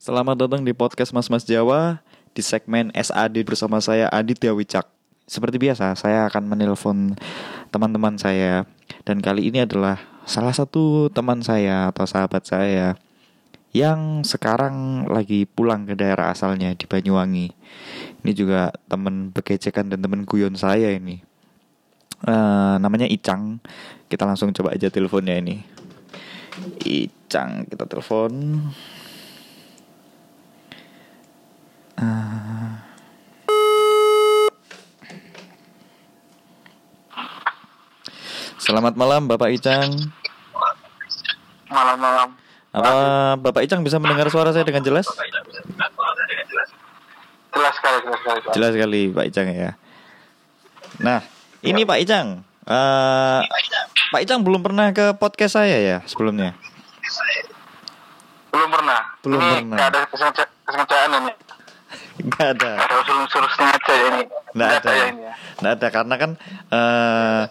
Selamat datang di podcast Mas Mas Jawa di segmen SAD bersama saya Aditya Wicak. Seperti biasa, saya akan menelpon teman-teman saya dan kali ini adalah salah satu teman saya atau sahabat saya yang sekarang lagi pulang ke daerah asalnya di Banyuwangi. Ini juga teman bekecekan dan teman guyon saya ini. Uh, namanya Icang. Kita langsung coba aja teleponnya ini. Icang, kita telepon. Uh, Selamat malam Bapak Icang. Malam-malam. Apa Bapak Icang bisa mendengar suara saya dengan jelas? Jelas sekali, jelas sekali. Pak. Jelas sekali Pak Icang ya. Nah, ini Pak Icang. Eh, Pak Icang belum pernah ke podcast saya ya sebelumnya. Belum pernah. Belum ini pernah. ada kesengaja- kesengajaan ini. Enggak ada. Ada sengaja ya ini. Nggak ada. ya ini ya. Nggak ada karena kan eh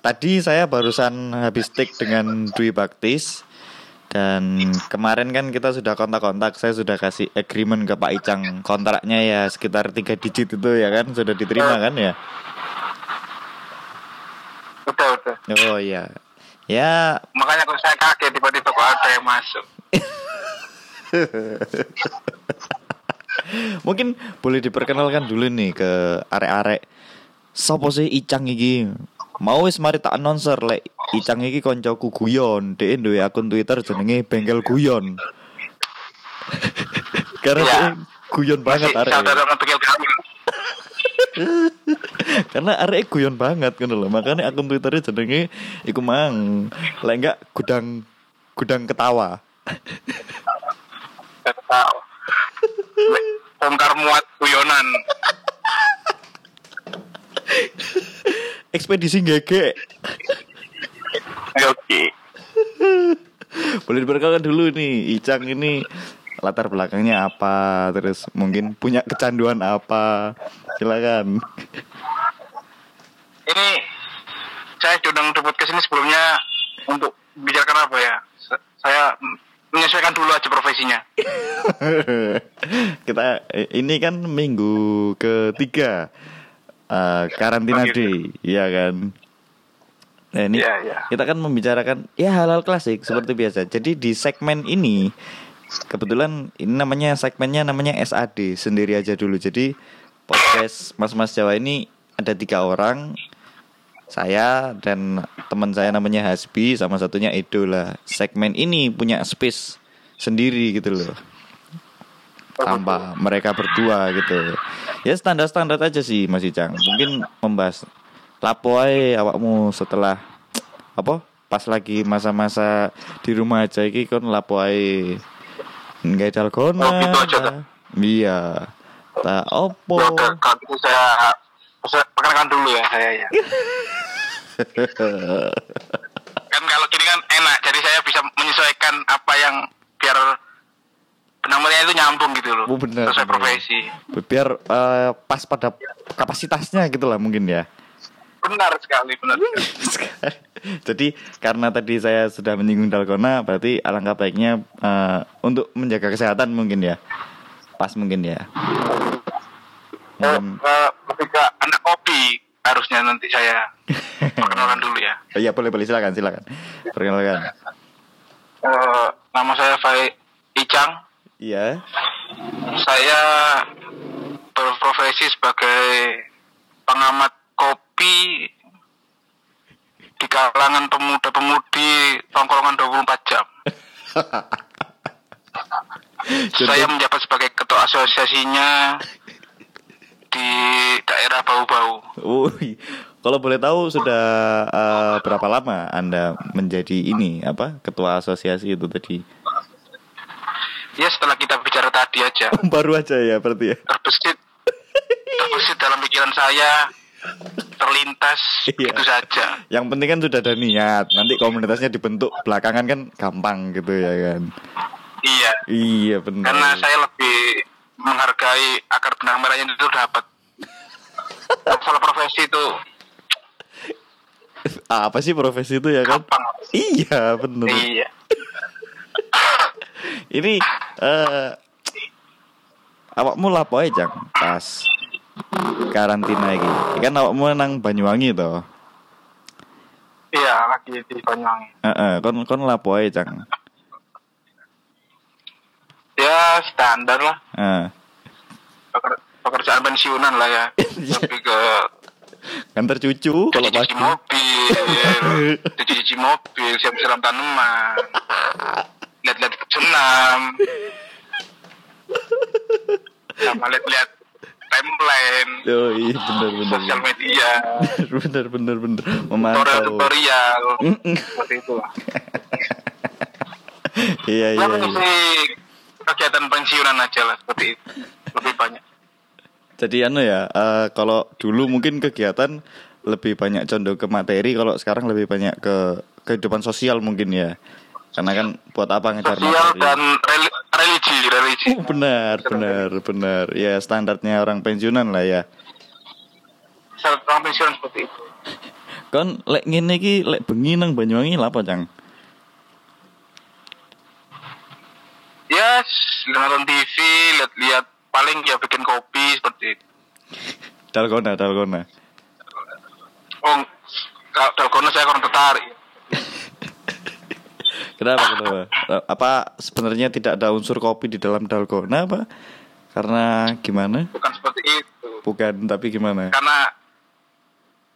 tadi saya barusan habis take dengan Dwi Baktis dan kemarin kan kita sudah kontak-kontak saya sudah kasih agreement ke Pak Icang kontraknya ya sekitar tiga digit itu ya kan sudah diterima kan ya Udah, udah. oh iya ya Makanya kalau saya kaget tiba-tiba kok ada yang masuk. mungkin boleh diperkenalkan dulu nih ke arek-arek. Sopo sih Icang iki? Mau wis mari tak announcer lek Icang iki koncoku guyon. Dhek duwe akun Twitter jenenge Bengkel Guyon. Karena dia guyon banget arek. karena arek guyon banget kan lho. Makanya akun Twitternya jenenge iku mang. Lek enggak gudang gudang ketawa. Bongkar muat guyonan. ekspedisi gege Oke. Boleh diperkenalkan dulu nih, Icang ini latar belakangnya apa, terus mungkin punya kecanduan apa. Silakan. Ini saya diundang untuk podcast ini sebelumnya untuk bicarakan apa ya? Saya menyesuaikan dulu aja profesinya. Kita ini kan minggu ketiga eh, karantina day, iya kan? Nah, ini Iya, iya. kita kan membicarakan ya hal-hal klasik seperti biasa. Jadi di segmen ini kebetulan ini namanya segmennya namanya SAD sendiri aja dulu. Jadi podcast Mas-Mas Jawa ini ada tiga orang saya dan teman saya namanya Hasbi sama satunya Edo lah. Segmen ini punya space sendiri gitu loh. Tanpa mereka berdua gitu. Ya standar-standar aja sih Mas Icang. Mungkin membahas lapo ae awakmu setelah apa? Pas lagi masa-masa di rumah aja iki kon lapo ae. Nggak dalgona. Oh, gitu aja. Iya. Ta opo? Saya, saya perkenalkan dulu ya saya ya. kan kalau gini kan enak, jadi saya bisa menyesuaikan apa yang biar namanya itu nyambung gitu loh. Oh, benar, Sesuai profesi. biar eh, pas pada kapasitasnya gitu lah mungkin ya. Benar sekali, benar. sekali. Jadi karena tadi saya sudah menyinggung dalgona, berarti alangkah baiknya eh, untuk menjaga kesehatan mungkin ya, pas mungkin ya. Hmm. eh, lebih ke anak kopi harusnya nanti saya perkenalkan dulu ya. Oh, Iya boleh boleh silakan silakan. Perkenalkan. Eh, nama saya Fai Icang. Iya. Saya berprofesi sebagai pengamat kopi di kalangan pemuda-pemudi tongkrongan 24 jam. Saya menjabat sebagai ketua asosiasinya di daerah Bau-Bau. Kalau boleh tahu sudah eh, berapa lama Anda menjadi ini apa ketua asosiasi itu tadi? Ya setelah kita bicara tadi aja, Baru aja ya berarti ya. terbesit, terbesit dalam pikiran saya, terlintas Iya. itu saja. Yang penting kan sudah ada niat. Nanti komunitasnya dibentuk belakangan kan gampang gitu ya kan. Iya. Iya benar. karena saya lebih menghargai akar benang merahnya itu dapat masalah profesi itu apa sih profesi itu ya kan? Iya benar. iya Ini Eh awakmu lapo ae, Jang? Pas karantina iki. Kan awakmu nang Banyuwangi to. Iya, lagi di Banyuwangi. Heeh, kon kon lapo ae, Jang? Ya standar lah. Heeh. Peker- Pekerjaan pensiunan lah ya. Lebih ke Kan tercucu kalau pagi. mobil, cuci mobil, siap siram tanaman, lihat-lihat senam, sama lihat-lihat timeline, Oh iya bener bener sosial media, bener bener bener tutorial memantau. tutorial, Mm-mm. seperti itu lah. Iya iya. Ya iya. kegiatan pensiunan aja lah seperti itu, lebih banyak. Jadi anu ya, eh, kalau dulu mungkin kegiatan lebih banyak condong ke materi, kalau sekarang lebih banyak ke kehidupan sosial mungkin ya. Karena kan buat apa ngejar Sosial materi? dan reli- religi, religi. Benar, benar, benar. Ya standarnya orang pensiunan lah ya. Orang pensiunan seperti itu. Kon lek ngene iki lek bengi nang Banyuwangi lha apa, Cang? Ya, nonton TV, lihat-lihat paling ya bikin kopi seperti itu. Dalgona, dalgona. Oh, kalau dalgona saya kurang tertarik. Kenapa kenapa? Apa sebenarnya tidak ada unsur kopi di dalam dalgona apa? Karena gimana? Bukan seperti itu. Bukan, tapi gimana? Karena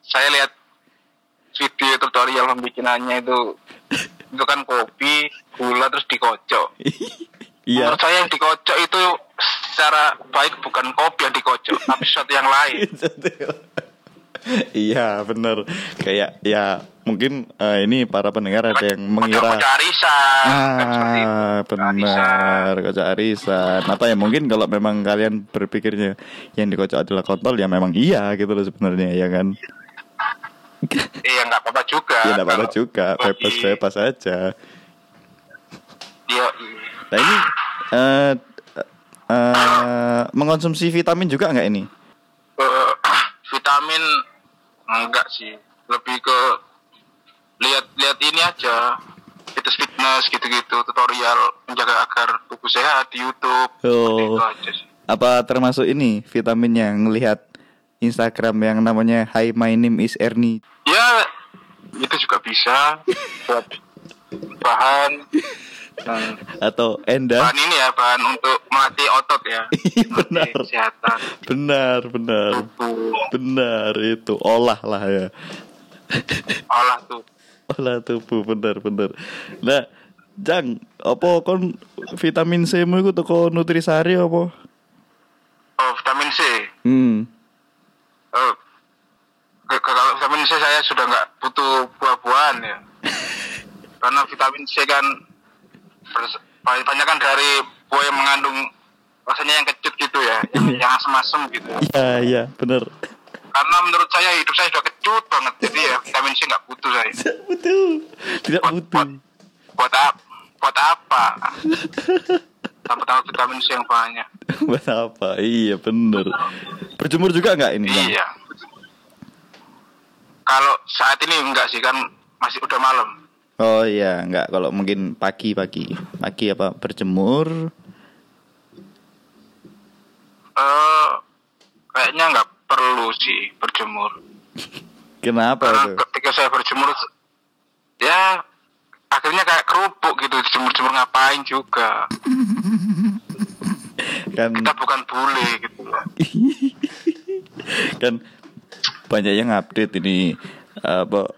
saya lihat video tutorial pembikinannya itu itu kan kopi, gula terus dikocok. Iya. Menurut saya yang dikocok itu secara baik bukan kopi yang dikocok, tapi sesuatu yang lain. iya bener. Kayak ya mungkin eh, ini para pendengar ada yang mengira Kocok arisan, kan seperti itu. ah benar kocok arisan. Apa ya mungkin kalau memang kalian berpikirnya yang dikocok adalah kontol ya memang iya gitu loh sebenarnya ya kan? Iya nggak apa-apa juga. ya tidak apa-apa juga. bebas bebas aja. Iya, nah ini eh eh, mengkonsumsi vitamin juga nggak ini? Eh, vitamin enggak sih. Lebih ke lihat-lihat ini aja. Fitness fitness gitu-gitu. Tutorial menjaga agar tubuh sehat di YouTube. Oh. itu aja sih. apa termasuk ini vitaminnya? Ngelihat Instagram yang namanya Hi my name is Ernie. Ya itu juga bisa. Buat bahan hmm, atau Enda. Bahan ini ya bahan untuk melatih otot ya. Benar melatih kesehatan. Benar benar. Tubuh. Benar itu. Olah lah ya. Olah tuh. Olah tubuh benar benar. Nah Jang apa kon vitamin C mu iku teko nutrisari apa? Oh vitamin C? Hmm. Ke- kalau vitamin C saya sudah nggak butuh buah-buahan ya. Karena vitamin C kan banyak kan dari buah yang mengandung rasanya yang kecut gitu ya yang, yang asem-asem gitu. Iya iya benar karena menurut saya hidup saya sudah kecut banget jadi ya vitamin C nggak butuh saya. Betul. Tidak buat, butuh. buat, buat, ap- buat apa? Tambah tambah vitamin C yang banyak. Buat apa? Iya bener. Berjemur juga nggak ini iya. Kalau saat ini enggak sih kan masih udah malam Oh iya, enggak kalau mungkin pagi-pagi. Pagi apa berjemur? eh kayaknya nggak perlu sih berjemur Kenapa karena tuh? ketika saya berjemur ya akhirnya kayak kerupuk gitu jemur-jemur ngapain juga Kan kita bukan bule gitu kan banyak yang update ini apa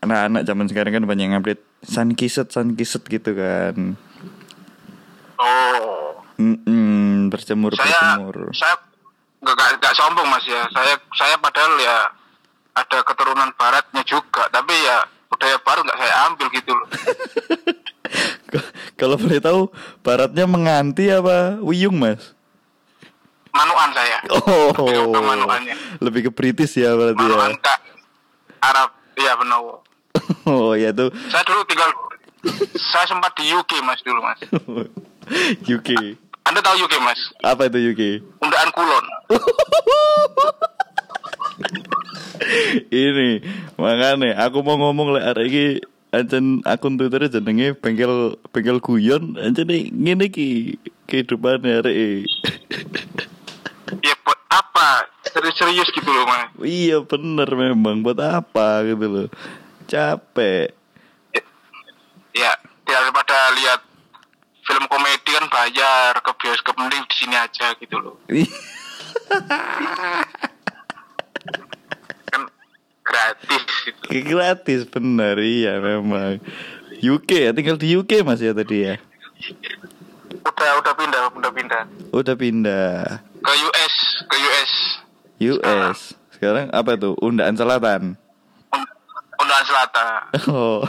anak-anak zaman sekarang kan banyak yang update sun kiset sun kiset gitu kan. oh Mm-mm, berjemur saya berjemur. saya nggak nggak sombong mas ya saya saya padahal ya ada keturunan baratnya juga tapi ya budaya barat nggak saya ambil gitu loh Kalau boleh tahu baratnya menganti apa wiyung mas? manuan saya Oh, Lebih ke manuannya. lebih ke British ya berarti ya. manuan kak Arab iya benar Oh ya tuh saya dulu tinggal saya sempat di UK mas dulu mas UK. anda tahu UK mas Apa itu UK? undaan kulon ini makanya aku mau ngomong lek hari ini ancen akun Twitter jenenge bengkel bengkel guyon ancen ngene iki kehidupan arek. ya buat apa serius-serius gitu loh mas iya bener memang buat apa gitu loh. Capek. ya daripada lihat film komedi kan bayar ke bioskop mending di sini aja gitu loh kan gratis gitu Gratis bener iya memang. UK ya tinggal di UK Mas ya tadi ya. udah udah pindah udah pindah Udah pindah ke US ke US US. Sekarang apa tuh? Undaan Selatan. Selatan Oh.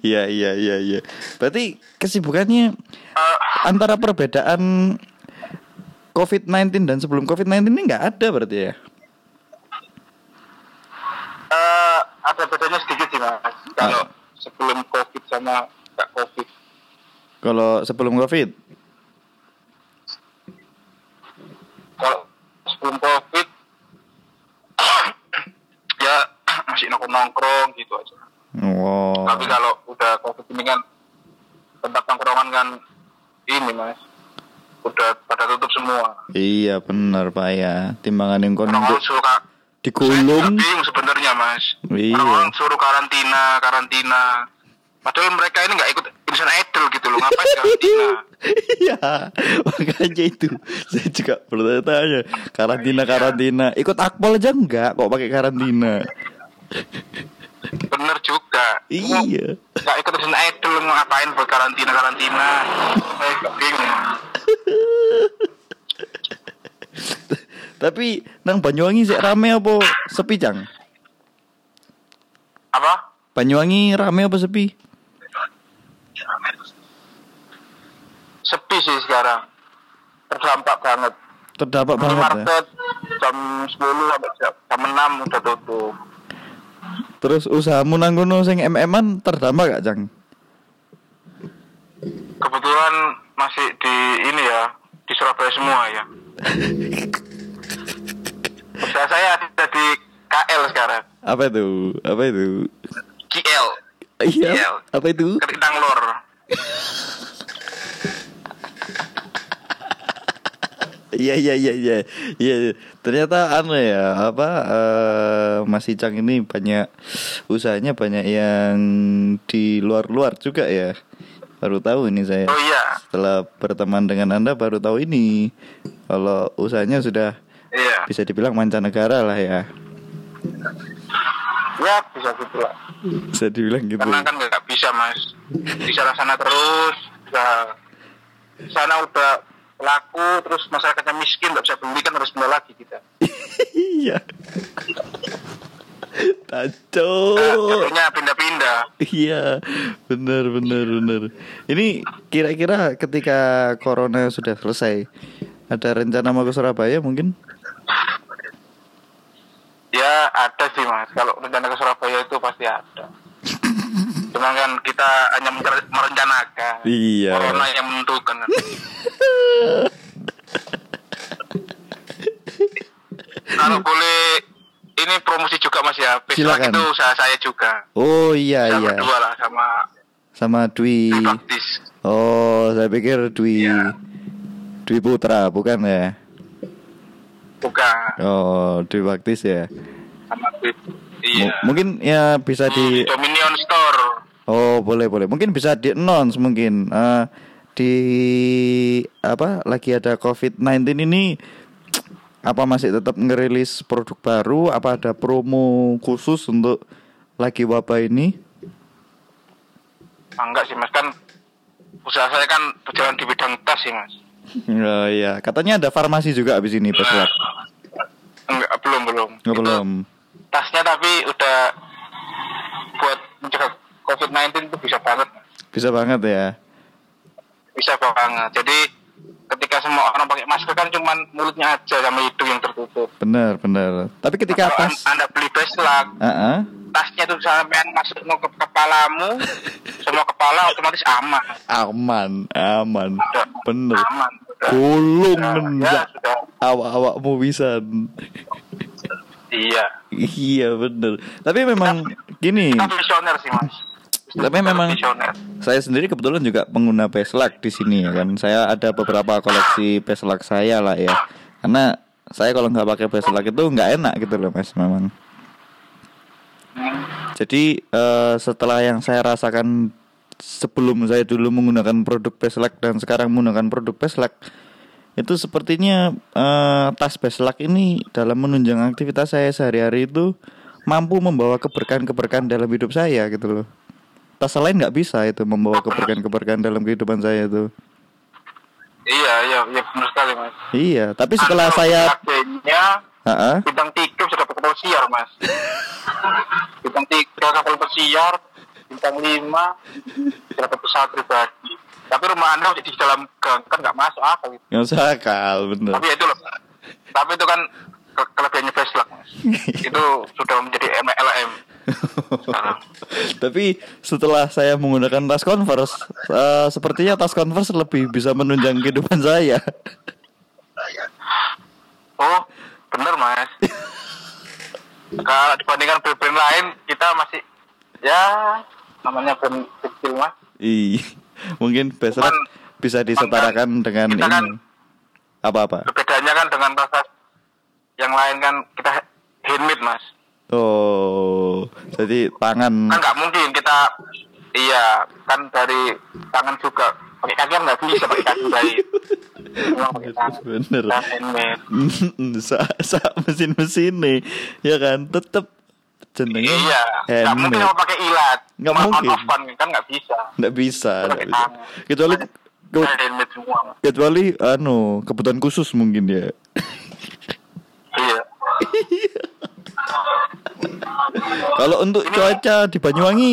Iya iya iya iya. Berarti kesibukannya Eh, antara perbedaan COVID-19 dan sebelum COVID-19 ini nggak ada berarti ya? eh, ada bedanya sedikit sih mas kalau Ah. sebelum covid sama nggak covid Kalau sebelum COVID? kalau sebelum covid ya masih nongkrong nongkrong gitu aja Wow. tapi kalau udah covid ini kan tempat nongkrongan kan ini mas. Udah pada tutup semua. Iya benar Pak ya. Timbangan yang kon orang-orang suruh ka- saya dikulung. juga bingung sebenarnya mas. Iya. orang-orang suruh karantina karantina. Padahal mereka ini nggak ikut Indonesian Idol gitu loh. Ngapain karantina? Iya, makanya itu. Saya juga bertanya karantina karantina. Ikut akpol aja enggak kok pakai karantina? Bener juga Iya. nggak ikut Indonesian Idol mau ngapain buat karantina karantina bingung Tapi nang Banyuwangi sih rame apa sepi cang? apa Banyuwangi rame apa sepi? sepi sih sekarang terdampak banget Terdampak banget ya. market jam 10 sampai jam, jam 6 udah tutup Terus usahamu nang kono sing MM-an terdampak gak cang? kebetulan masih di ini ya di Surabaya semua ya usaha saya ada di KL sekarang Apa itu? Apa itu? KL Iya. Apa itu? Ketintang Lor Iya iya iya iya. Iya. Ternyata anu ya, apa eh Mas Icang ini banyak usahanya banyak yang di luar-luar juga ya. Baru tahu ini saya. oh iya Setelah berteman dengan Anda baru tahu ini. Kalau usahanya sudah iya bisa dibilang mancanegara lah ya. ya bisa gitu lah Bisa dibilang gitu. karena kan nggak bisa mas di sana sana terus sana udah laku terus masyarakatnya miskin nggak bisa beli kan harus beli lagi kita Iya. nah, Taco. jadinya pindah-pindah Iya, benar benar benar. Ini kira-kira ketika corona sudah selesai, ada rencana mau ke Surabaya mungkin? Ya ada sih mas. Kalau rencana ke Surabaya itu pasti ada. Cuma kan kita hanya mer- merencanakan. Iya. Corona yang menentukan. kan. Kalau boleh ini promosi juga mas ya. Besok Silakan. itu usaha saya juga. Oh iya Sama iya, dua lah sama sama Dwi. Oh, saya pikir Dwi. Iya. Dwi Putra, bukan ya? Bukan. Oh, Dwi Baktis ya. Sama Dwi. M- Iya. mungkin ya bisa di Hmm, Dominion Store. Oh boleh boleh mungkin bisa di announce mungkin Eh, di apa lagi ada COVID-19 ini apa masih tetap ngerilis produk baru? Apa ada promo khusus untuk lagi wabah ini? Ah, enggak sih mas. Kan usaha saya kan berjalan di bidang tas sih mas. oh iya katanya ada farmasi juga abis ini Suat. Enggak belum belum. Oh, Itu belum. tasnya tapi udah buat mencegah COVID-19 itu bisa banget bisa banget ya. Bisa banget. Jadi ketika semua orang pakai masker kan cuman mulutnya aja sama hidung yang tertutup. Benar benar. Tapi ketika Kalau tas an- anda beli beslak Ah, ah. tasnya itu sampean masuk ke kepalamu semua kepala otomatis aman. Aman aman. Bener. Aman gulung Ya, ya awak-awakmu bisa Iya. Iya bener. Tapi memang gini, Kita visioner sih mas. Tapi memang- saya sendiri kebetulan juga pengguna Peslak di sini ya kan. Saya ada beberapa koleksi Peslak saya lah ya. Karena saya kalau nggak pakai Peslak itu nggak enak gitu loh mas memang. Jadi eh, setelah yang saya rasakan sebelum saya dulu menggunakan produk Peslak dan sekarang menggunakan produk Peslak itu sepertinya eh, tas Peslak ini dalam menunjang aktivitas saya sehari-hari itu mampu membawa keberkahan-keberkahan dalam hidup saya gitu loh. Tas lain nggak bisa itu membawa keberkahan-keberkahan dalam kehidupan saya itu. Iya iya iya benar sekali mas. Iya, tapi setelah saya Akhirnya Heeh. bintang tiga sudah kapal pesiar mas. bintang tiga kapal pesiar, bintang lima sudah dapat pesawat pribadi. Tapi rumah anda masih di dalam gang kan nggak masuk akal. Gitu. nggak usah akal bener. Tapi ya itu loh. Tapi itu kan ke- kelebihannya Veslak mas. itu sudah menjadi MLM. Tapi setelah saya menggunakan tas Converse, eh, sepertinya tas Converse lebih bisa menunjang kehidupan saya. Oh, bener mas. Kalau dibandingkan brand-brand lain, kita masih ya namanya brand kecil mas. Ih, mungkin besok Cuman- bisa disetarakan dengan kita kan- ini apa-apa. Bedanya kan dengan tas yang lain kan kita handmade mas. Oh, jadi tangan Kan nggak mungkin kita iya kan dari tangan juga pakai kaki kan nggak bisa pakai kaki tangan. Bener. Kita handmade. sa, sa mesin-mesin nih, ya kan, tetep jenenge Iya, nggak mungkin mau pakai ilat. Nggak mungkin. kan kan nggak bisa. Nggak bisa, Pakai nggak bisa. Kecuali kecuali anu kebutuhan khusus mungkin ya. Iya. Kalau untuk cuaca di Banyuwangi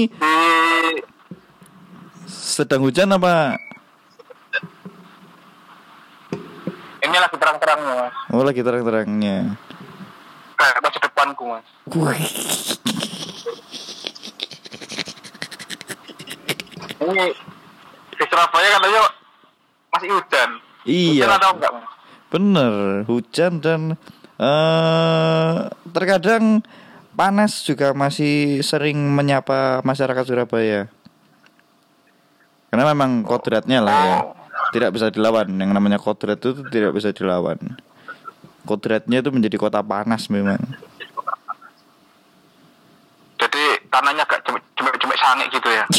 sedang hujan apa? ini lagi terang-terangnya mas. Oh lagi terang-terangnya. Kayak masa depanku mas. Ini di Surabaya katanya masih hujan. Iya. Hujan atau enggak mas? Bener, hujan dan eh terkadang panas juga masih sering menyapa masyarakat Surabaya. Karena memang kodratnya lah ya. Tidak bisa dilawan. Yang namanya kodrat itu tidak bisa dilawan. Kodratnya itu menjadi kota panas memang. Jadi tanahnya agak cemek-cemek sangit gitu ya.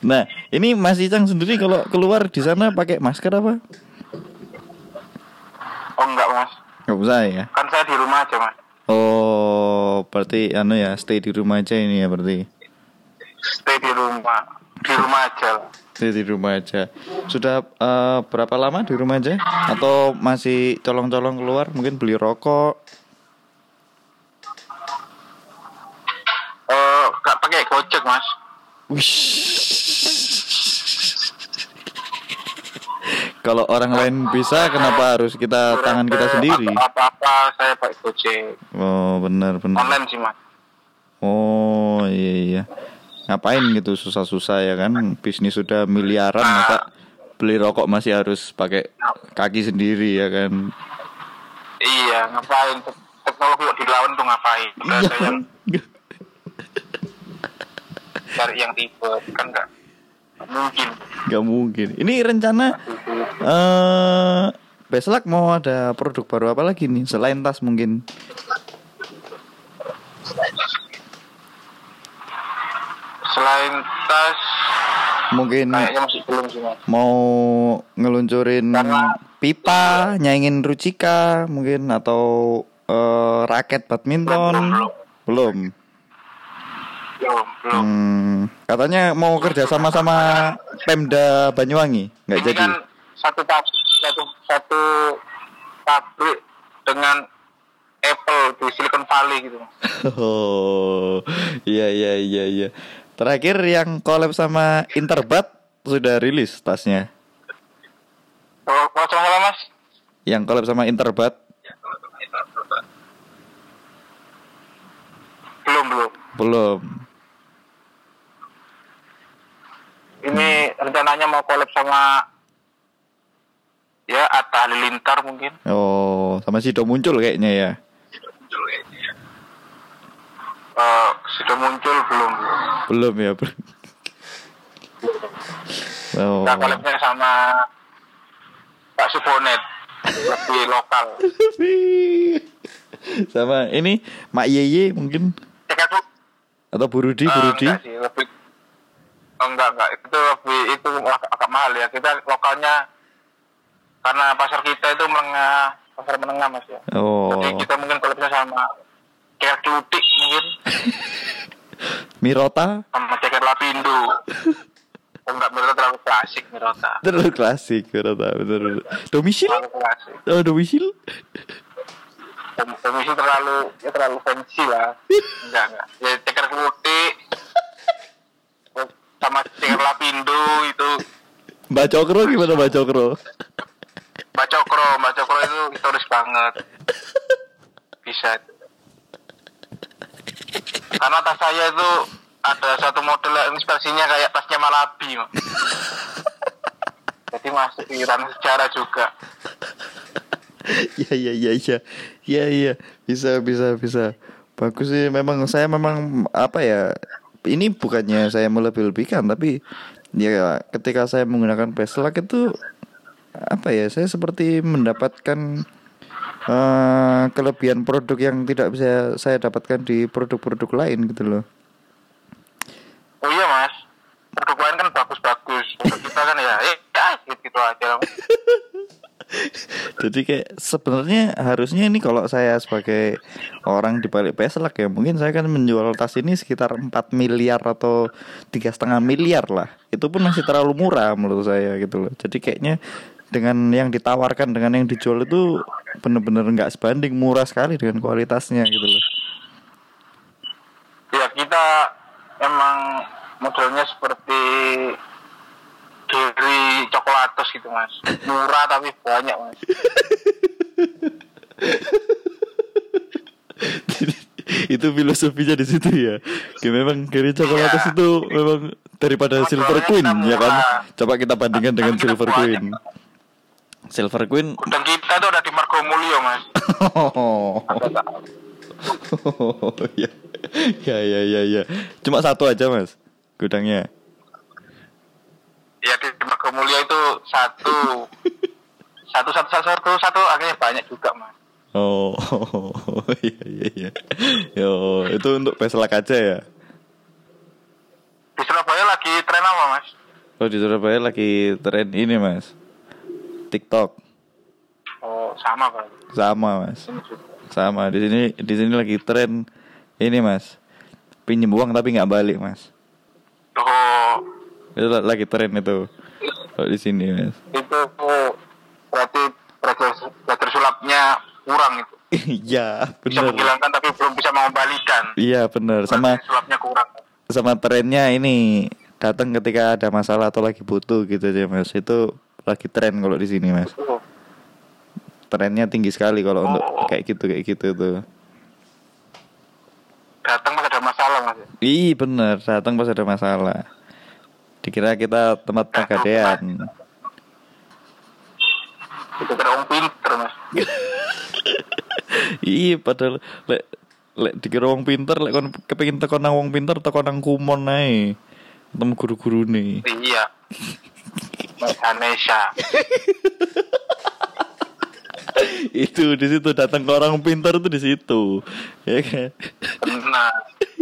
Nah, ini Mas Icang sendiri kalau keluar di sana pakai masker apa? Oh enggak mas. Nggak usah ya. Kan saya di rumah aja mas. Oh, berarti anu ya, stay di rumah aja ini ya berarti. Stay di rumah. Di rumah aja. Stay di rumah aja. Sudah eh, berapa lama di rumah aja? Atau masih colong-colong keluar? Mungkin beli rokok? Eh, gak pakai gojek mas. Kalau orang lain bisa, kenapa harus kita tangan kita sendiri? Apa-apa saya pakai gojek. Oh, benar benar. Online sih mas. Oh, iya iya. Ngapain gitu susah-susah ya kan? Bisnis sudah miliaran, masa beli rokok masih harus pakai kaki sendiri ya kan? Iya, ngapain? Tek- Teknologi kok dilawan tuh ngapain? Udah Iya. yang cari yang tipe kan nggak nggak mungkin. Gak mungkin. Ini rencana eh Beslak mau ada produk baru apa lagi nih selain tas mungkin? Selain tas, Mungkin kayaknya masih belum sih mau ngeluncurin Karena- pipa, nyaingin Rucika mungkin atau eh, raket badminton. Belum, Belum. Belum, belum. Hmm, katanya mau kerja sama sama Pemda Banyuwangi, nggak Ini jadi. kan satu pabrik, satu satu pabrik dengan Apple di Silicon Valley gitu. Oh, iya iya iya iya. Terakhir yang collab sama Interbat sudah rilis tasnya. Sama sama mas, Yang collab sama Interbat belum belum. belum. Ini rencananya mau collab sama ya Atta Halilintar mungkin. Oh, sama Sido muncul kayaknya ya. Eh, sudah muncul belum? Belum ya, belum. Oh. Nah, collabnya sama Pak Subonet lebih lokal. sama ini Mak Yeye mungkin atau Burudi, eh, Burudi. enggak sih, lebih oh, enggak enggak itu lebih itu agak, agak mahal ya. Kita lokalnya karena pasar kita itu menengah pasar menengah mas ya. Oh. Jadi kita mungkin collabnya sama Ceker Cutik mungkin Mirota sama Ceker Lapindo. Oh, enggak Mirota terlalu klasik Mirota. terlalu klasik Mirota bener. Domisil? Terlalu klasik. Oh, domisil? Komisi terlalu ya terlalu fancy lah. Enggak enggak. Ya Ceker Cutik sama Ceker Lapindo itu Mbak Cokro gimana Mbak Cokro? Mbak Cokro, Mbak Cokro itu historis banget. Bisa. Karena tas saya itu ada satu model yang inspirasinya kayak tasnya Malabi. Jadi masuk di ranah sejarah juga. Iya iya iya iya. Iya iya. Bisa bisa bisa. Bagus sih memang saya memang apa ya? Ini bukannya saya melebih-lebihkan tapi ya ketika saya menggunakan Peslak itu apa ya? Saya seperti mendapatkan eh, kelebihan produk yang tidak bisa saya dapatkan di produk-produk lain gitu loh. Oh iya mas, produk lain kan bagus-bagus. Produk kita kan ya, eh, ya gitu, gitu aja. Jadi kayak sebenarnya harusnya ini kalau saya sebagai orang di balik Peslak ya mungkin saya kan menjual tas ini sekitar 4 miliar atau tiga setengah miliar lah. Itu pun masih terlalu murah menurut saya gitu loh. Jadi kayaknya dengan yang ditawarkan dengan yang dijual itu bener-bener nggak sebanding murah sekali dengan kualitasnya gitu loh. Ya kita emang modelnya seperti dari coklatos gitu mas. Murah tapi banyak mas. itu filosofinya di situ ya. Kayak memang Gary Coklatos Iya. itu memang daripada Cuma Silver Queen ya kan. Coba kita bandingkan dengan kita Silver. Queen. Silver Queen Dan kita tuh ada di Margomulyo mas. Oh, Ada ya, ya, ya, ya, ya. Cuma satu aja mas, gudangnya. Ya di Margomulyo itu satu. Satu, satu, satu, satu, satu, akhirnya banyak juga mas. Oh, iya, iya, iya. Yo, itu untuk peselak aja ya. Di Surabaya lagi tren apa mas? Oh di Surabaya lagi tren ini mas, TikTok. Oh sama pak. Sama mas, sama. Di sini, di sini lagi tren ini mas, pinjem uang tapi nggak balik mas. Oh Itu la- lagi tren itu. Kalau di sini mas. itu berarti belajar, sulapnya kurang itu. Iya, Bisa benar. menghilangkan tapi belum bisa mengembalikan. Iya benar. Sama sulapnya kurang. sama trennya ini datang ketika ada masalah atau lagi butuh gitu aja mas itu lagi tren kalau di sini mas trennya tinggi sekali kalau untuk Oh. kayak gitu kayak gitu tuh datang pas ada masalah mas. ih bener datang pas ada masalah dikira kita tempat pegadaian kira orang pinter mas. ih padahal lek lek dikira wong pinter lek kon kepengin teko nang wong pinter teko nang kumon ae ketemu guru-guru nih Iya. Mas Hanesha. itu di situ datang ke orang pintar itu di situ ya kan Benar.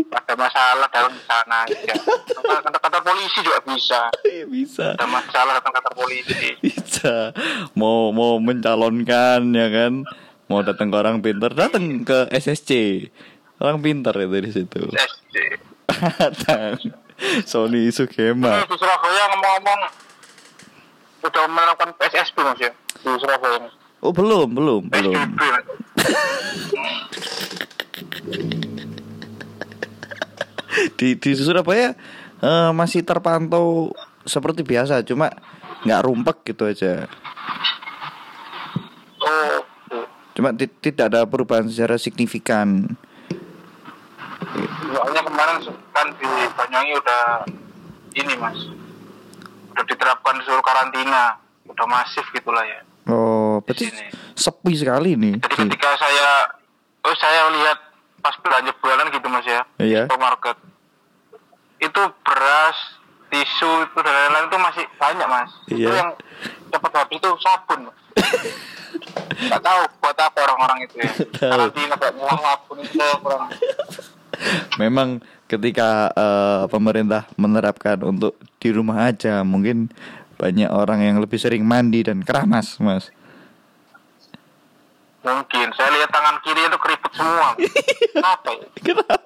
Ada masalah dalam sana aja. Kantor, kantor polisi juga bisa. Eh, bisa. Ada masalah datang kantor polisi. bisa. Mau mau mencalonkan ya kan? Mau datang ke orang pintar datang ke SSC orang pintar itu di situ. SD. datang Sony Sugema Di Surabaya ngomong-ngomong udah menerapkan PSSB mas ya? Di Surabaya. Oh belum belum belum mas. Di di Surabaya eh, masih terpantau seperti biasa cuma nggak rumpek gitu aja. Oh, cuma ti- tidak ada perubahan secara signifikan. Soalnya kemarin kan di Banyuwangi udah ini mas, udah diterapkan suruh karantina, udah masif gitulah ya. oh berarti sepi sekali nih. Jadi di- ketika saya oh saya lihat pas belanja bulanan gitu mas ya. Iya. supermarket itu beras tisu itu dan lain-lain itu masih banyak mas. Itu Iya. yang cepat habis itu sabun. Nggak tahu buat apa orang-orang itu ya. Karantina sabun itu kurang. Memang ketika eh, pemerintah menerapkan untuk di rumah aja, mungkin banyak orang yang lebih sering mandi dan keramas, Mas. Mungkin. Saya lihat tangan kiri itu keriput semua. Kenapa ya? Kenapa?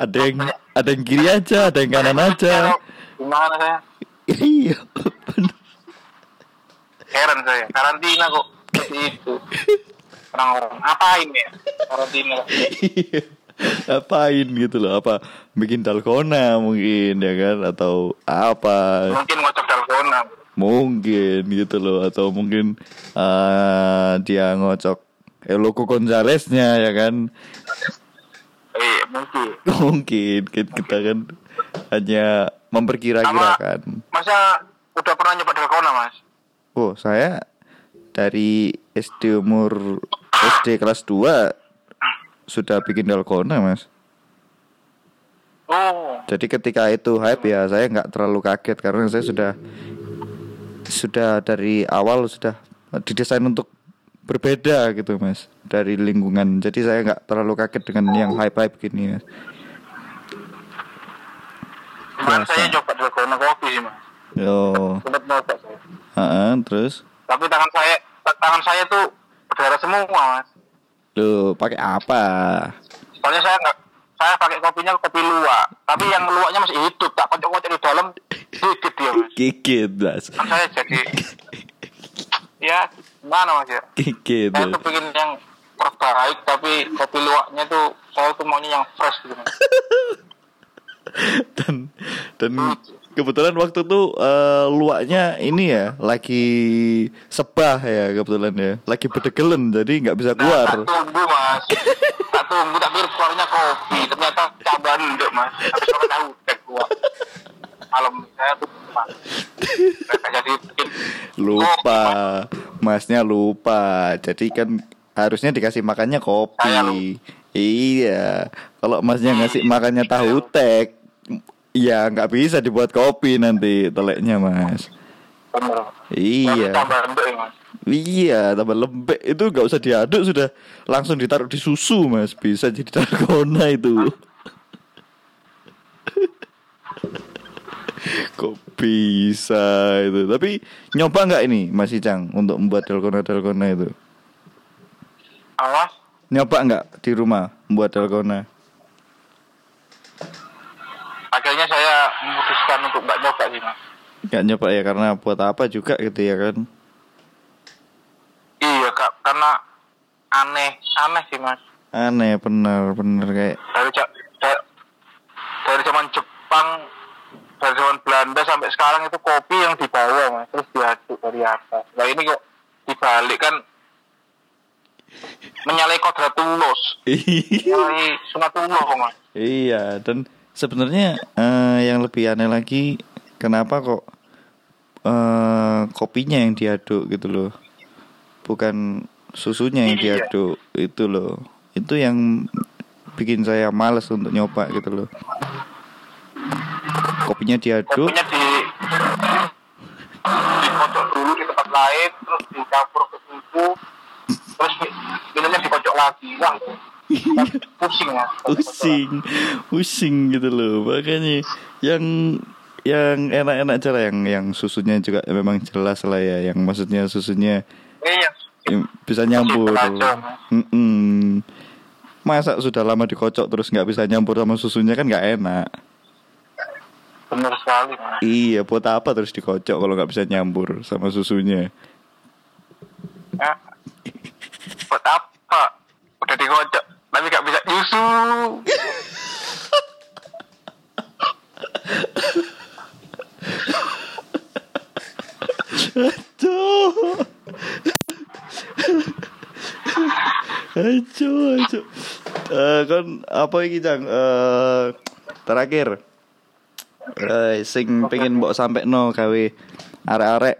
Ada yang ada yang kiri aja, ada yang kanan aja. gimana saya? Iya. heran saya. Karantina kok. Seperti itu. Orang-orang. Apain ya? Karantina. Iya. Apain gitu loh, apa? Bikin dalgona mungkin ya kan? Atau apa? Mungkin ngocok dalgona. Mungkin gitu loh. Atau mungkin eh dia ngocok eh, logo Gonzalesnya ya kan? Eh mungkin. Mungkin. Ki- kita kan hanya memperkira-kirakan masa udah pernah nyoba dalgona mas? Oh saya dari SD umur SD kelas 2 sudah bikin dalgona mas. Oh. Jadi ketika itu hype ya saya nggak terlalu kaget karena saya sudah sudah dari awal sudah didesain untuk berbeda gitu mas dari lingkungan. Jadi saya nggak terlalu kaget dengan yang hype hype gini mas. Kemarin Biasa. saya coba dalgona kopi sih mas. Yo. Sempat nyoba saya. Heeh, terus? Tapi tangan saya tangan saya tuh berdarah semua mas. Loh, pakai apa? soalnya saya nggak saya pakai kopinya kopi luwak. Tapi yang luwaknya masih hidup tak kocok-kocok di dalam dikit dia mas. Kikit, Mas. kan saya jadi ya gimana mas ya? Kikit. saya tuh pengen yang terbaik tapi kopi luwaknya tuh saya tuh maunya yang fresh gitu dan dan kebetulan waktu itu eh, luaknya ini ya lagi sebah ya kebetulan ya lagi bedegelen jadi nggak bisa Nah, keluar. tak tunggu mas. Tak tunggu tak pikir keluarnya kopi. Ternyata caban ndek mas. Tapi kalau tahu tek gua malam saya tuh mas jadi lupa. Masnya lupa. Jadi kan harusnya dikasih makannya kopi. Iya. Kalau masnya ngasih makannya tahu tek ya nggak bisa dibuat kopi nanti teleknya mas. Bener iya. Tambah ndek ya, mas. Iya, tambah lembek. Itu nggak usah diaduk sudah langsung ditaruh di susu mas. Bisa jadi dalgona itu. Kok bisa itu? Tapi nyoba nggak ini Mas Icang untuk membuat dalgona dalgona itu? awas Nyoba nggak di rumah membuat dalgona? akhirnya saya memutuskan untuk nggak nyoba sih mas Nggak nyoba ya karena buat apa juga gitu ya kan? iya kak karena aneh aneh sih mas Aneh bener bener kayak dari dari zaman Jepang dari zaman Belanda sampai sekarang itu kopi yang dibawa mas terus diaduk dari atas nah ini kok dibalik kan menyalahi kodratullah menyalahi sunatullah kok mas Iya, dan sebenarnya eh, yang lebih aneh lagi kenapa kok eh, kopinya yang diaduk gitu loh. Bukan susunya yang Iya. diaduk itu loh. Itu yang bikin saya males untuk nyoba gitu loh. Kopinya diaduk, kopinya di dikocok dulu di tempat lain terus dicampur ke susu terus mi- minumnya dikocok lagi wah pusing ya pusing, pusing gitu loh. Makanya yang yang enak-enak lah yang yang susunya juga memang jelas lah ya. Yang maksudnya susunya iya Ya, bisa belajar, Mas. Mm-mm. Masa sudah lama dikocok terus nggak bisa nyampur sama susunya kan nggak enak. Bener sekali mas Iya, buat apa terus dikocok kalau nggak bisa nyampur sama susunya? Ya. buat apa udah dikocok tapi gak bisa nyusu Aduh. Aduh, aduh. Eh, kan apa iki, Cang? Eh, terakhir. Eh, sing pengen mbok sampai no gawe arek-arek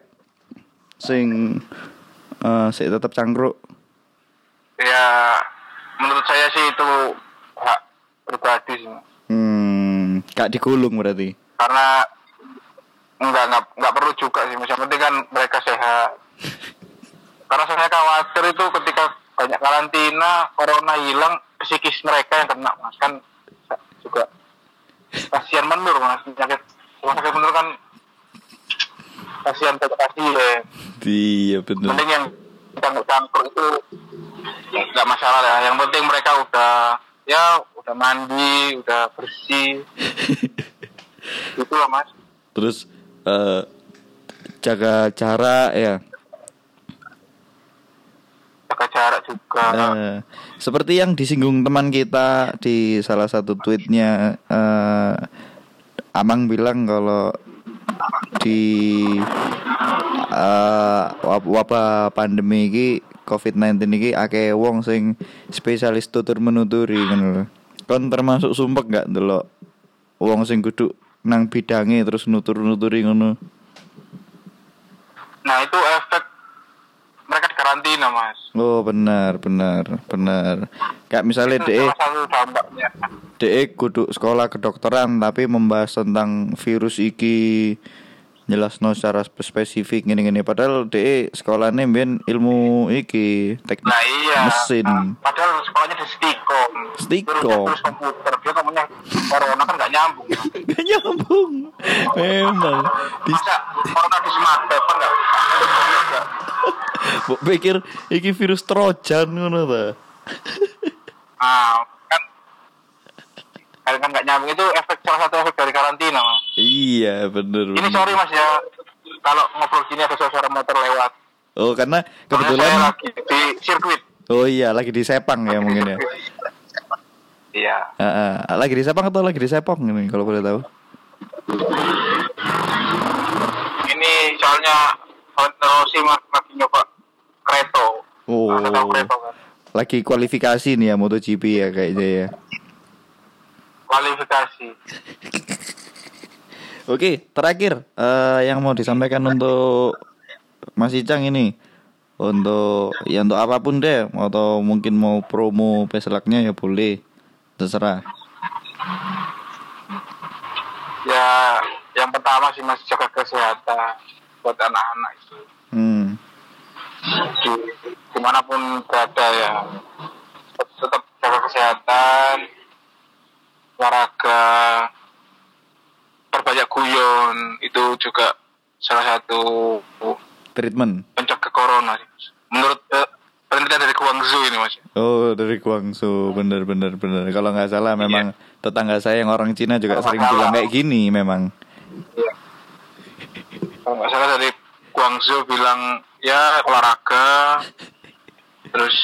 sing eh sik tetap cangkruk. ya menurut saya sih itu hak pribadi sih. Hmm, gak digulung berarti. karena enggak enggak enggak perlu juga sih yang penting kan mereka sehat karena saya khawatir itu ketika banyak karantina corona hilang psikis mereka yang kena mas kan kasihan menur mas penyakit rumah sakit menur kan kasihan banyak pasien Iya bener. penting yang cangkruk itu nggak masalah ya yang penting mereka udah ya udah mandi udah bersih itu lah mas Terus eh jaga jarak ya. Jaga jarak juga Eh, seperti yang disinggung teman kita di salah satu tweetnya eh Amang bilang kalau di wab- wabah pandemi ini COVID-19 ini akeh wong sing spesialis tutur menuturi lho. Kon termasuk sumpek gak ndelok wong sing kudu nang bidange terus nutur-nuturi ngono. nah itu efek mas. Oh benar benar benar. Kayak misalnya DE DE kudu sekolah kedokteran tapi membahas tentang virus iki jelasno secara spe- spesifik gini-gini padahal DE sekolahnya mbien ilmu iki teknik nah iya. mesin. Nah, padahal sekolahnya di Stikom Stikom. Terus komputer. Dia ngomongnya corona kan nggak nyambung. Gak nyambung. Memang. Di masa corona di smart paper Nggak. mbok pikir iki virus trojan ngono ta? Ah kan nggak nyambung itu efek salah satu efek dari karantina mas. Iya bener ini bener. sorry mas ya. Kalau ngobrol gini ada suara motor lewat. Oh karena kebetulan lagi di sirkuit. Oh iya lagi di Sepang ya mungkin ya. Iya. Ah, ah. lagi di Sepang atau lagi di Sepong ini kalau boleh tahu? Ini soalnya Rossi mas lagi nyoba Kreto Oh. Kreto kan lagi kualifikasi nih ya MotoGP ya kayaknya ya. Kualifikasi Oke, terakhir eh, yang mau disampaikan untuk Mas Icang ini untuk ya untuk apa pun deh atau mungkin mau promo peselaknya ya boleh terserah. ya yang pertama sih masih jaga kesehatan buat anak-anak itu Hmm. di di mana pun berada ya tetap jaga kesehatan olahraga perbanyak guyon itu juga salah satu Treatment. pencegah corona menurut eh, penelitian dari Guangzhou ini mas Oh dari Guangzhou bener bener bener. Kalau nggak salah memang tetangga saya yang orang Cina juga Kalau sering bilang kayak gini memang. Iya. kalau nggak salah dari Guangzhou bilang ya olahraga terus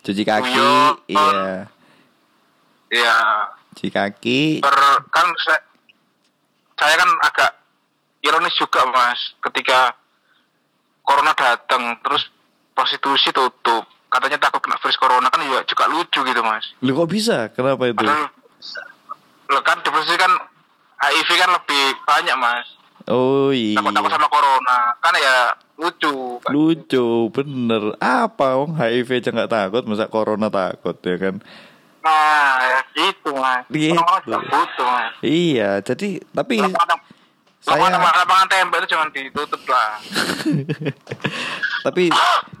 Cuci kaki, Guyon. iya. Ya Cuci kaki. per kan saya, saya kan agak ironis juga mas ketika corona datang terus prostitusi tutup katanya takut kena virus corona kan juga juga lucu gitu mas Lu kok bisa? Kenapa itu? padahal lo kan di prostitusi kan HIV kan lebih banyak mas Oh iya. takut takut sama corona kan ya lucu kan. Lucu, bener. Apa om HIV aja nggak takut, masa corona takut ya kan? Nah gitu mas Gitu. butuh mas Iya, jadi tapi saya lapangan, lapangan tembak itu jangan ditutup lah tapi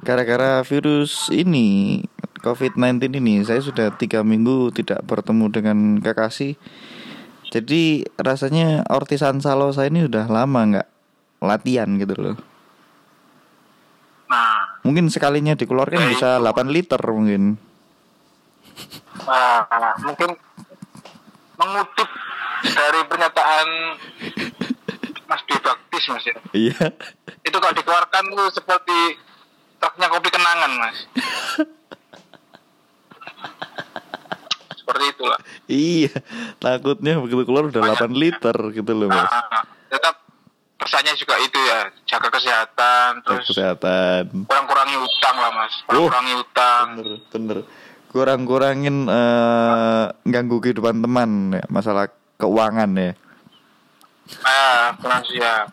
gara-gara virus ini COVID-19 ini saya sudah tiga minggu tidak bertemu dengan kekasih. Jadi rasanya ortisan salo saya ini udah lama nggak latihan gitu loh. nah Mungkin sekalinya dikeluarkan bisa 8 liter mungkin. Nah, mungkin mengutip dari pernyataan Mas Dwi Baktis Mas ya. Iya. Itu kalau dikeluarkan tuh seperti truknya kopi kenangan Mas. seperti itulah. Iya. Takutnya begitu keluar udah 8 liter gitu loh, Mas. Nah, tetap pesannya juga itu ya, jaga kesehatan, terus Kesehatan. kurang-kurangi utang lah Mas. Oh. Kurang-kurangi utang. Bener, bener. Kurang-kurangin eh, ganggu kehidupan teman ya, masalah keuangan ya. Ah, kurang siap.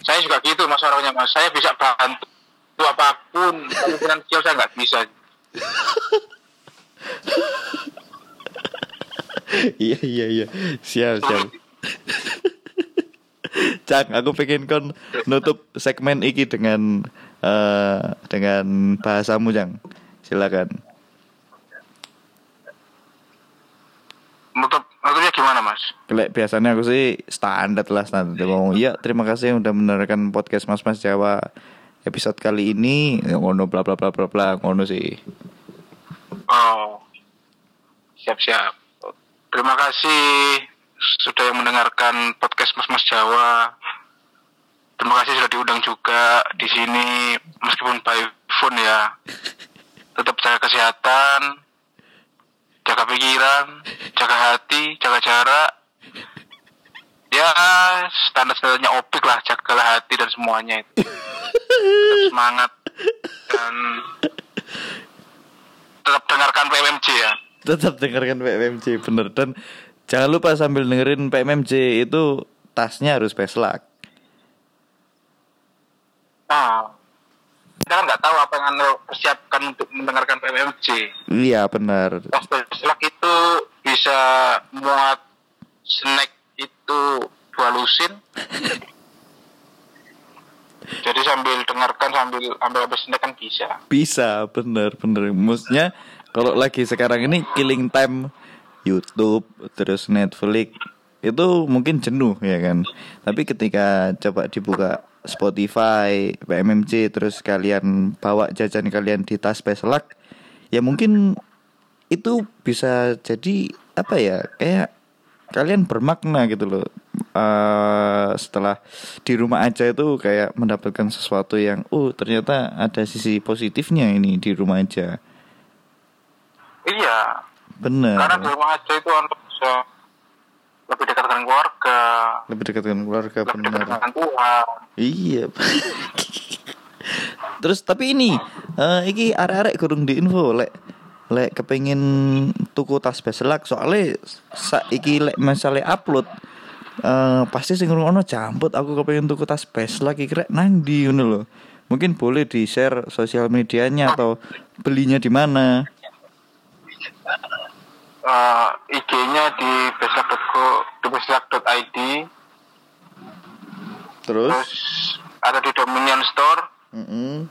saya juga gitu mas orangnya mas saya bisa bantu apa pun tapi finansial saya nggak bisa iya iya iya siap siap Cak, aku pengen kon nutup segmen iki dengan eh dengan bahasamu, Cang. Silakan. nutup nutupnya gimana mas? Kelek biasanya aku sih standar lah standar. Ngomong iya terima kasih yang udah mendengarkan podcast Mas Mas Jawa episode kali ini. Ya, ngono bla bla bla bla bla ngono sih. Oh. Siap siap terima kasih sudah mendengarkan podcast Mas Mas Jawa. Terima kasih sudah diundang juga di sini. Meskipun by phone ya tetap jaga kesehatan jaga pikiran jaga hati jaga jarak. Ya standar standarnya opik lah jagalah hati dan semuanya itu. Tetap semangat dan tetap dengarkan PMMJ ya. Tetap dengarkan PMMJ bener. Dan jangan lupa sambil dengerin PMMJ itu tasnya harus peslak nah kita kan nggak tahu apa yang anda persiapkan untuk mendengarkan PMMJ iya benar. Tas selak itu bisa muat snack itu dua lusin. Jadi sambil dengarkan sambil ambil habis snack kan bisa. Bisa bener bener maksudnya kalau lagi sekarang ini killing time YouTube terus Netflix itu mungkin jenuh ya kan? Tapi ketika coba dibuka Spotify PMMC terus kalian bawa jajan kalian di tas peselak ya mungkin itu bisa jadi apa ya kayak kalian bermakna gitu loh. Eh, setelah di rumah aja itu kayak mendapatkan sesuatu yang oh ternyata ada sisi positifnya ini di rumah aja. Iya. Bener karena di rumah aja itu anda bisa lebih dekat dengan keluarga. Lebih dekat dengan keluarga lebih dekat bener dengan Tuhan iya. Terus tapi ini eh iki arek-arek kurang diinfo lek lek kepengin tuku tas beselak soalnya saiki lek misalnya upload eh pasti sing ngono jambut aku kepengen tuku tas beselak iki rek nang ndi ngono lho. Mungkin boleh di share sosial medianya atau belinya di mana Eh, IG-nya di beslak.co di beslak.id terus? Terus ada di Dominion Store. Mm-mm.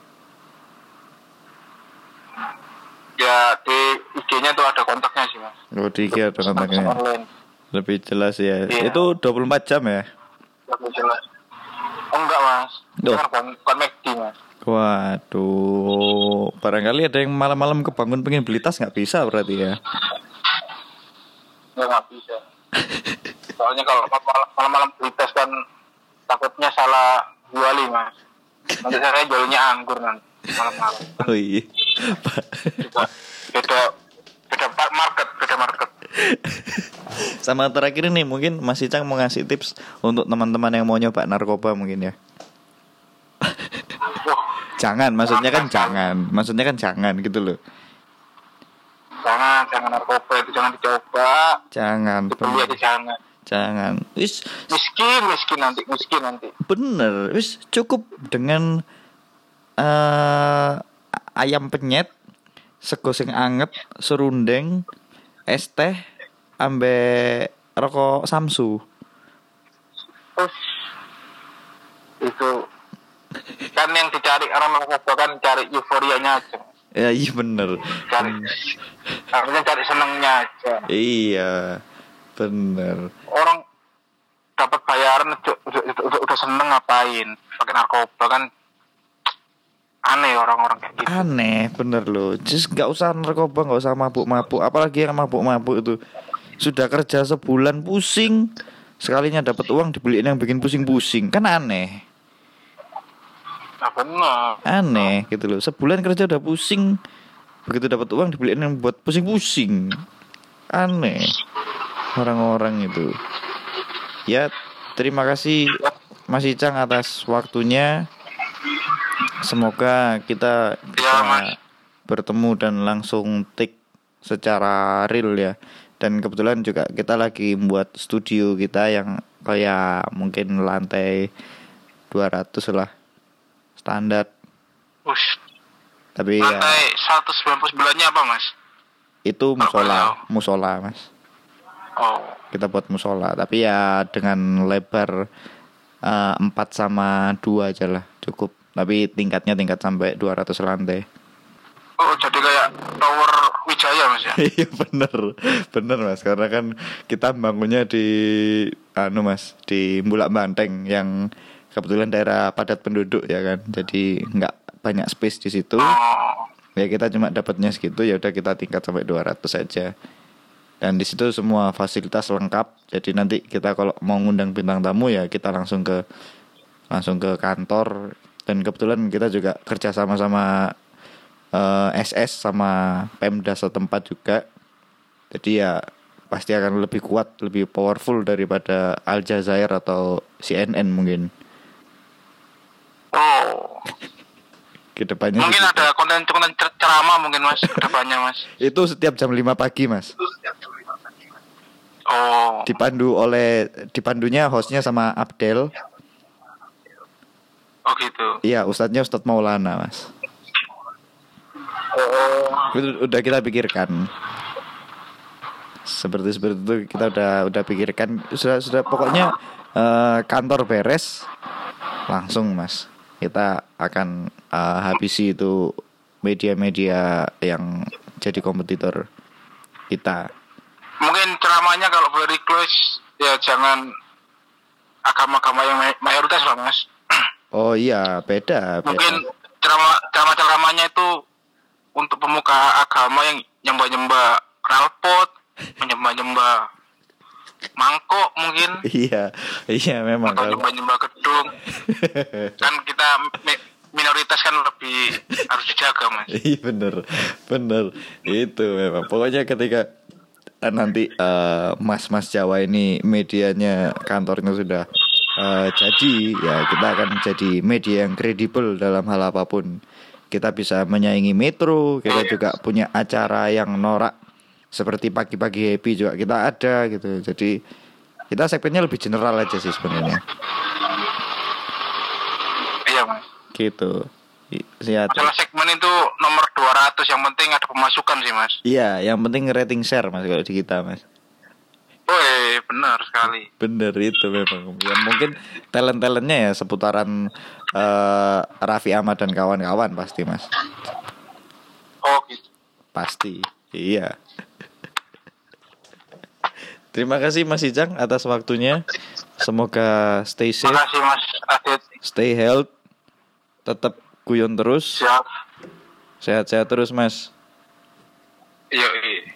ya di IG-nya tuh ada kontaknya sih mas. Oh di IG ada kontaknya. online. Lebih jelas ya. Iya. itu 24 jam ya? Lebih jelas. Oh enggak mas. Duh. Kan mas. Waduh, barangkali ada yang malam-malam kebangun pengen beli tas nggak bisa berarti ya? Nggak bisa soalnya kalau malam- malam-malam beli tes kan takutnya salah juali mas. Nanti saya jualnya anggur nanti malam-malam. Oh iya, juga beda beda market beda market. Sama terakhir ini mungkin Mas Icang mau ngasih tips untuk teman-teman yang mau nyoba narkoba mungkin ya? Jangan, maksudnya kan jangan, maksudnya kan jangan gitu loh. Jangan jangan narkoba itu jangan dicoba. Jangan, dibeli aja jangan. Jangan. Wis. Miskin miskin nanti miskin nanti. Bener, wis cukup dengan eh ayam penyet, sego sing anget, serundeng, es teh, ambe rokok Samsu. itu. Kan yang dicari orang narkoba kan cari euforianya aja Ya iya bener. cari harusnya cari senengnya aja Iya, bener. orang dapat bayaran udah, udah, udah, udah seneng ngapain pakai narkoba kan aneh orang-orang kayak gitu Aneh, bener loh. Just nggak usah narkoba, nggak usah mabuk-mabuk. Apalagi yang mabuk-mabuk itu sudah kerja sebulan pusing, sekalinya dapat uang dibeliin yang bikin pusing-pusing, kan aneh. Nah benar Aneh gitu loh. Sebulan kerja udah pusing, begitu dapat uang dibeliin yang buat pusing-pusing. Aneh. Orang-orang itu. Ya, terima kasih Mas Icang atas waktunya. Semoga kita bisa Ya, bertemu dan langsung take secara real ya. Dan kebetulan juga kita lagi membuat studio kita yang kayak mungkin lantai 200 lah standar Ush. tapi ya Lantai 199 nya apa mas? itu musola tahu. musola mas Oh. kita buat musola tapi ya dengan lebar eh, 4 sama 2 aja lah cukup tapi tingkatnya tingkat sampai 200 lantai Oh jadi kayak tower Wijaya mas ya? iya bener bener mas karena kan kita bangunnya di anu mas di Bulak Banteng yang kebetulan daerah padat penduduk ya kan. Jadi nggak banyak space di situ. Ya kita cuma dapatnya segitu ya udah kita tingkat sampai 200 saja dan di situ semua fasilitas lengkap. Jadi nanti kita kalau mau ngundang bintang tamu ya kita langsung ke langsung ke kantor. Dan kebetulan kita juga kerja sama sama eh, SS sama Pemda setempat juga. Jadi ya pasti akan lebih kuat lebih powerful daripada Al Jazair atau CNN mungkin Oh. ke depannya Mungkin sih- ada konten-konten cer- ceramah mungkin mas ke depannya mas. itu setiap jam 5 pagi mas Oh. dipandu oleh dipandunya hostnya sama Abdel Oh gitu. iya ustadznya Ustadz Maulana mas Oh. itu udah kita pikirkan seperti seperti itu kita udah udah pikirkan sudah sudah pokoknya eh, kantor beres langsung mas kita akan eh, habisi itu media-media yang jadi kompetitor kita Mungkin ceramahnya kalau boleh request ya jangan agama-agama yang may- mayoritas lah mas. oh iya beda Mungkin beda ceramah ceramah ceramahnya itu untuk pemuka agama yang yang nyembah knalpot, menyembah-nyembah mangkok mungkin. Iya iya memang atau kalau nyembah-nyembah gedung. kan kita mi- minoritas kan lebih harus dijaga mas. Iya bener bener. Itu memang. Pokoknya ketika eh, nanti eh, mas-mas Jawa ini medianya kantornya sudah eh, jadi ya kita akan jadi media yang kredibel dalam hal apa pun. Kita bisa menyaingi Metro kita juga punya acara yang norak seperti pagi-pagi happy juga kita ada gitu jadi kita segmennya lebih general aja sih sebenarnya Iya mas. gitu siap Masalah segmen itu nomor 200 yang penting ada pemasukan sih mas. Iya, yang penting rating share mas kalau di kita mas. Woi benar sekali. Bener itu memang. Ya mungkin talent talentnya ya seputaran eh, Raffi Ahmad dan kawan-kawan pasti mas. Oh gitu. Pasti. Iya. Terima kasih Mas Ijang atas waktunya. Semoga stay safe, Makasih mas Adit. stay health, tetap guyon terus, Siap. sehat-sehat terus Mas. Iya,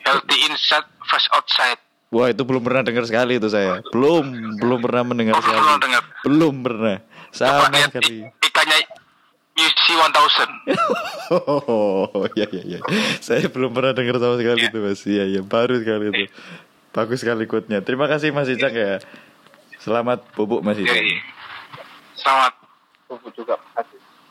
healthy inside, fresh outside. Wah itu belum pernah dengar sekali itu saya. Belum, belum pernah mendengar Oh, belum sekali. dengar. Belum pernah. Coba Sama lihat sekali. ikannya UC 1000. Oh, iya iya iya. Saya belum pernah dengar sama sekali Iya. itu, Mas. Iya iya, baru sekali itu. Bagus sekali quote-nya. Terima kasih Mas Icang ya. Selamat bubuk Mas iya. Selamat. Tunggu juga. Adit.